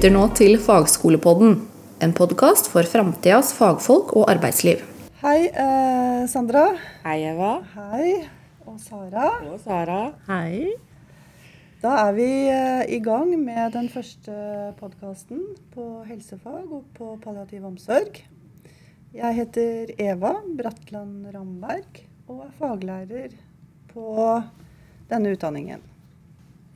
lytter nå til Fagskolepodden, en podkast for framtidas fagfolk og arbeidsliv. Hei, eh, Sandra. Hei, Eva. Hei. Og Sara. Og Sara. Hei. Da er vi eh, i gang med den første podkasten på helsefag og på palliativ omsorg. Jeg heter Eva Bratland Ramberg og er faglærer på denne utdanningen.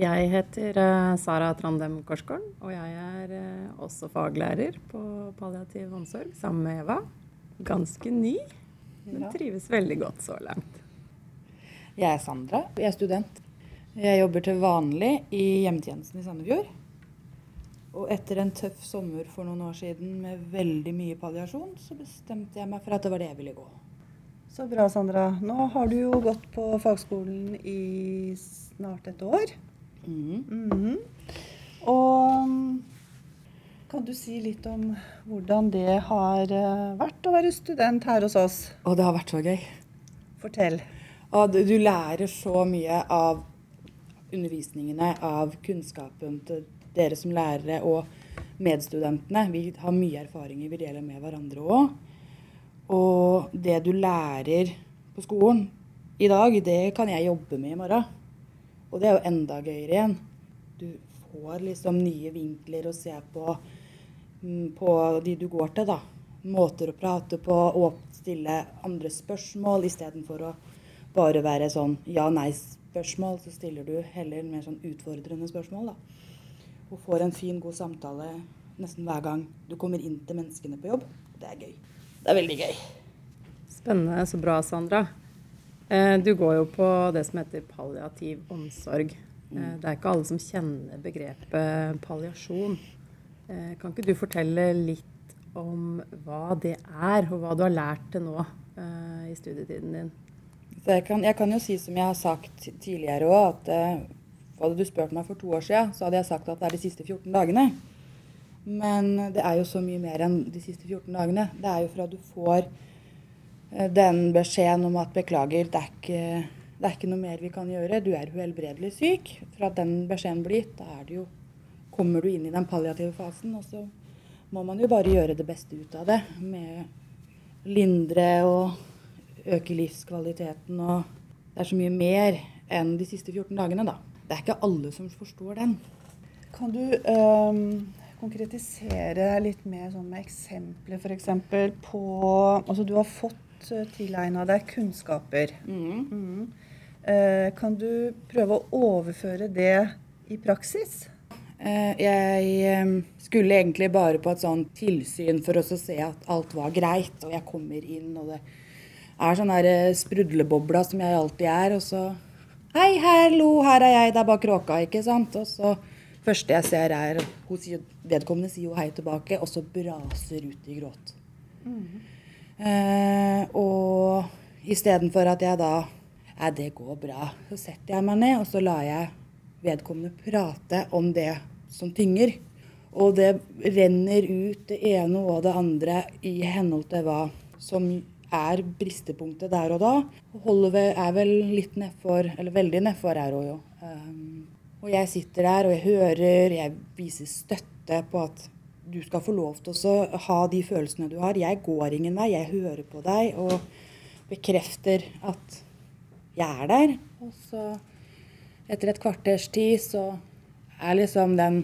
Jeg heter eh, Sara Trandem Korsgården, og jeg er eh, også faglærer på palliativ omsorg sammen med Eva. Ganske ny, men trives veldig godt så langt. Jeg er Sandra. Jeg er student. Jeg jobber til vanlig i hjemmetjenesten i Sandefjord. Og etter en tøff sommer for noen år siden med veldig mye palliasjon, så bestemte jeg meg for at det var det jeg ville gå. Så bra, Sandra. Nå har du jo gått på fagskolen i snart et år. Mhm. Mm. Og mm, kan du si litt om hvordan det har eh, vært å være student her hos oss? Og det har vært så gøy. Fortell. Og du, du lærer så mye av undervisningene, av kunnskapen til dere som lærere og medstudentene. Vi har mye erfaringer vi deler med hverandre òg. Og det du lærer på skolen i dag, det kan jeg jobbe med i morgen. Og det er jo enda gøyere igjen. Du får liksom nye vinkler å se på, mm, på de du går til, da. Måter å prate på og stille andre spørsmål istedenfor å bare være sånn ja-nei-spørsmål. Så stiller du heller mer sånn utfordrende spørsmål, da. Og får en fin, god samtale nesten hver gang du kommer inn til menneskene på jobb. Det er gøy. Det er veldig gøy. Spennende. Så bra, Sandra. Eh, Du går jo på det som heter palliativ omsorg. Eh, Det er ikke alle som kjenner begrepet palliasjon. Eh, Kan ikke du fortelle litt om hva det er, og hva du har lært til nå i studietiden din? Jeg, kan, jeg kan jo si som jeg har sagt tidligere òg, at hadde du spurt meg for to år siden, så hadde jeg sagt at det er de siste 14 dagene. Men det er jo så mye mer enn de siste 14 dagene. Det er jo fra du får den beskjeden om at beklager, det er ikke, det er ikke noe mer vi kan gjøre, du er uhelbredelig syk. Fra den beskjeden blir gitt, da jo, kommer du inn i den palliative fasen. Og så må man jo bare gjøre det beste ut av det. Med lindre og øke livskvaliteten og Det er så mye mer enn de siste 14 dagene, da. Det er ikke alle som forstår den. Kan du øh, konkretisere litt mer sånn med eksempler f.eks. på Altså du har fått uh, tilegna deg kunnskaper. Mhm. Eh, kan du prøve å overføre det i praksis? Eh, Jeg eh, skulle egentlig bare på et sånt tilsyn for å se at alt var greit. Og jeg kommer inn, og det er sånn der eh, sprudlebobla som jeg alltid er. Og så Hei, hallo, her er jeg, det er bare kråka, ikke sant? Og så første jeg ser er hun sier, Vedkommende sier jo hei tilbake, og så braser ut i gråt. Eh, og istedenfor at jeg da Nei, det går bra. Så setter jeg meg ned, og så lar jeg vedkommende prate om det som tynger. Og det renner ut det ene og det andre i henhold til hva som er bristepunktet der og da. Holder er vel litt nedfor, eller veldig nedfor her òg, jo. Um, og jeg sitter der og jeg hører, jeg viser støtte på at du skal få lov til å ha de følelsene du har. Jeg går ingen vei, jeg hører på deg og bekrefter at jeg er der. Og så etter et kvarters tid så er liksom den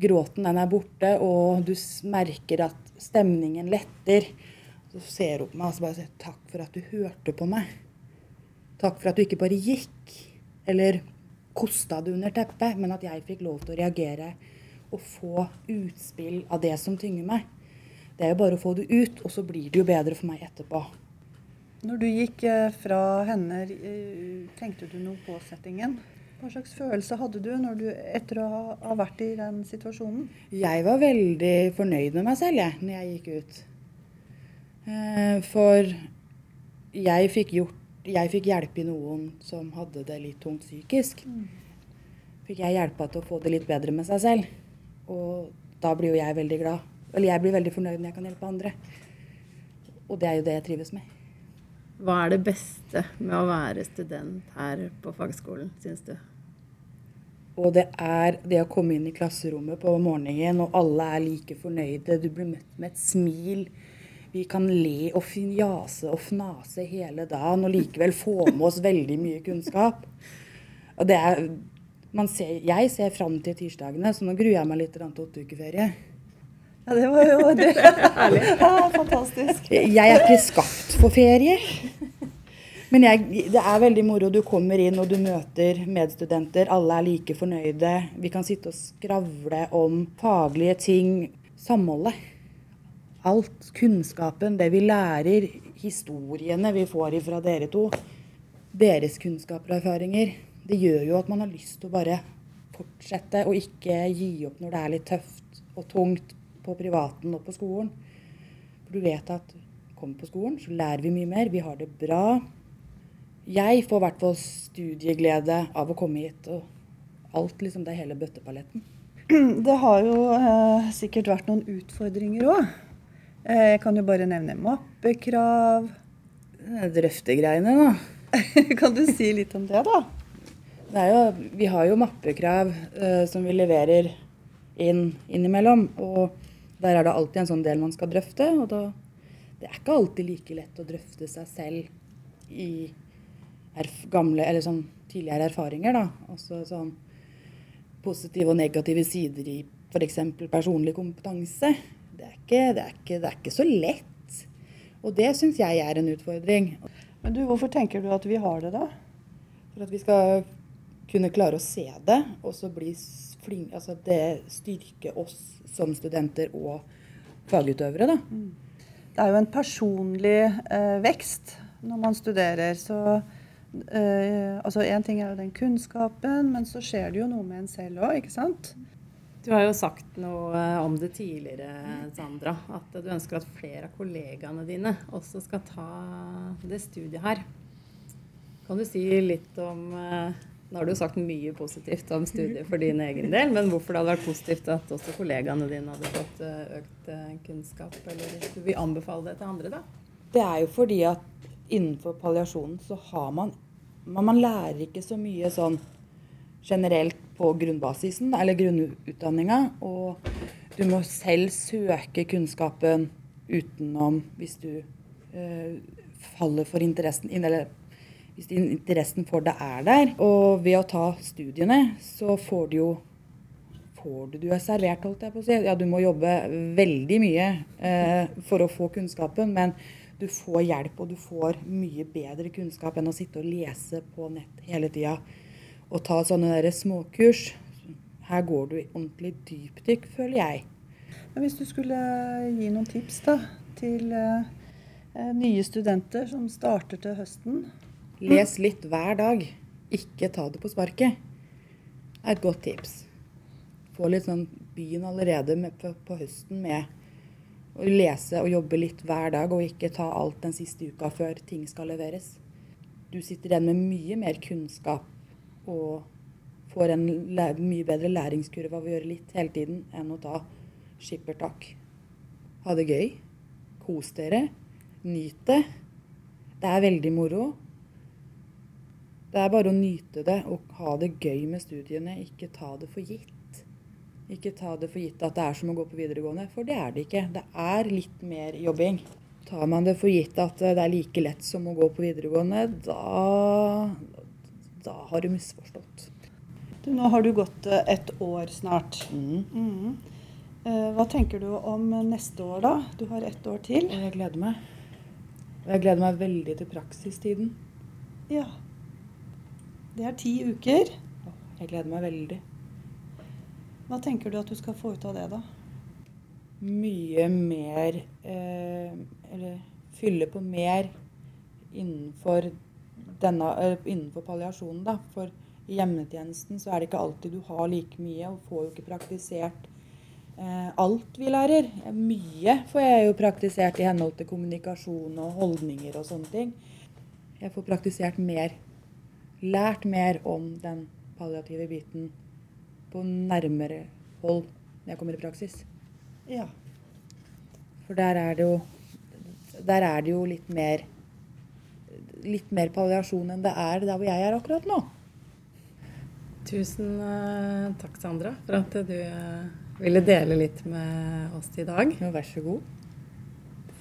gråten den er borte, og du merker at stemningen letter. Så ser hun på meg og så bare sier takk for at du hørte på meg. Takk for at du ikke bare gikk eller kosta det under teppet, men at jeg fikk lov til å reagere og få utspill av det som tynger meg. Det er jo bare å få det ut, og så blir det jo bedre for meg etterpå. Når du gikk eh, fra henne, eh, tenkte du noe på settingen? Hva slags følelse hadde du, når du etter å ha, vært i den situasjonen? Jeg var veldig fornøyd med meg selv jeg, når jeg gikk ut. Eh, For jeg fikk, gjort, jeg fikk hjelpe noen som hadde det litt tungt psykisk. Fikk jeg hjelpa til å få det litt bedre med seg selv. Og da blir jo jeg veldig glad. Eller jeg blir veldig fornøyd når jeg kan hjelpe andre. Og det er jo det jeg trives med. Hva er det beste med å være student her på fagskolen, syns du? Og det er det å komme inn i klasserommet på morgenen, og alle er like fornøyde. Du blir møtt med et smil. Vi kan le og jase og fnase hele dagen og likevel få med oss veldig mye kunnskap. Og det er, ser, jeg ser fram til tirsdagene, så nå gruer jeg meg litt til åtteukeferie. Ja, det var jo det. Ja, fantastisk. Jeg er ikke skapt for ferie. Men jeg, det er veldig moro. Du kommer inn og du møter medstudenter. Alle er like fornøyde. Vi kan sitte og skravle om faglige ting. Samholdet. Alt. Kunnskapen, det vi lærer. Historiene vi får ifra dere to. Deres kunnskaper og erfaringer. Det gjør jo at man har lyst til å bare fortsette og ikke gi opp når det er litt tøft og tungt på privaten og på skolen. For du vet at kommer på skolen, så lærer vi mye mer. Vi har det bra. Jeg får i hvert fall studieglede av å komme hit. Og alt, liksom. Det er hele bøtteballetten. Det har jo eh, sikkert vært noen utfordringer òg. Eh, jeg kan jo bare nevne mappekrav. Drøftegreiene, da. kan du si litt om det, da? Det jo, vi har jo mappekrav uh, som vi leverer inn innimellom. Og der er det alltid en sånn del man skal drøfte. Og da, det er ikke alltid like lett å drøfte seg selv i gamle, eller sånn tidligere erfaringer. da, Også sånn Positive og negative sider i f.eks. personlig kompetanse. Det er, ikke, det, er ikke, det er, ikke, så lett. Og det syns jeg er en utfordring. Men du, Hvorfor tenker du at vi har det, da? For at vi skal kunne klare å se det, og så bli flink, altså det styrker oss som studenter og fagutøvere. da. Mm. Det er jo en personlig eh, vekst når man studerer. så eh, altså Én ting er jo den kunnskapen, men så skjer det jo noe med en selv òg, ikke sant? Du har jo sagt noe om det tidligere, Sandra. At du ønsker at flere av kollegaene dine også skal ta det studiet her. Kan du si litt om uh, Nå har du sagt mye positivt om studiet for din egen del, men hvorfor det hadde vært positivt at også kollegaene dine hadde fått uh, økt kunnskap? Eller du vil anbefale det til andre, da? Det er jo fordi at innenfor palliasjonen så har man men man lærer ikke så mye sånn generelt på grunnbasisen, eller grunnutdanninga. Og du må selv søke kunnskapen utenom hvis du øh, faller for interessen eller hvis interessen for det er der. Og ved å ta studiene, så får du jo får du, du er servert, holdt jeg på å si. Ja, du må jobbe veldig mye eh, for å få kunnskapen, men du får hjelp, og du får mye bedre kunnskap enn å sitte og lese på nett hele tida og ta sånne der småkurs. Her går du i ordentlig dypdykk, føler jeg. Men hvis du skulle gi noen tips da, til eh, nye studenter som starter til høsten? Les litt hver dag. Ikke ta det på sparket. Er et godt tips. Få litt sånn Begynn allerede med, på, på høsten med å lese og jobbe litt hver dag, og ikke ta alt den siste uka før ting skal leveres. Du sitter igjen med mye mer kunnskap og får en mye bedre læringskurve av å gjøre litt hele tiden enn å ta skippertak. Ha det gøy. Kos dere. Nyt det. Det er veldig moro. Det er bare å nyte det og ha det gøy med studiene, ikke ta det for gitt. Ikke ta det for gitt at det er som å gå på videregående, for det er det ikke. Det er litt mer jobbing. Tar man det for gitt at det er like lett som å gå på videregående, da, da har du misforstått. Du, nå har du gått eh, et år snart. Mm. Mm. Eh, hva tenker du om neste år, da? Du har ett år til. Jeg gleder meg. Jeg gleder meg veldig til praksistiden. Ja. Det er ti uker. Jeg gleder meg veldig. Hva tenker du at du skal få ut av det, da? Mye mer eh, Eller fylle på mer innenfor, denne, eh, innenfor palliasjonen, da. For i hjemmetjenesten så er det ikke alltid du har like mye, og får jo ikke praktisert eh, alt vi lærer. Mye får jeg jo praktisert i henhold til kommunikasjon og holdninger og sånne ting. Jeg får praktisert mer. Lært mer om den palliative biten på nærmere hold når jeg kommer i praksis. Ja. For der er det jo er det jo litt mer litt mer palliasjon enn det er der hvor jeg er akkurat nå. Tusen eh, takk, Sandra, for at du eh, ville dele litt med oss i dag. Jo, vær så god.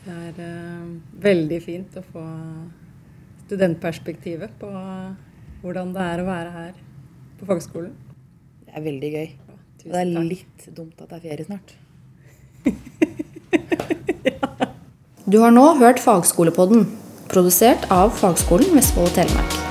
Det er eh, veldig fint å få studentperspektivet på hvordan det er å være her på fagskolen. Det er veldig gøy. Ja, Og det er takk. litt dumt at det er ferie snart. Du har nå hørt Fagskolepodden, produsert av Fagskolen Vestfold og Telemark.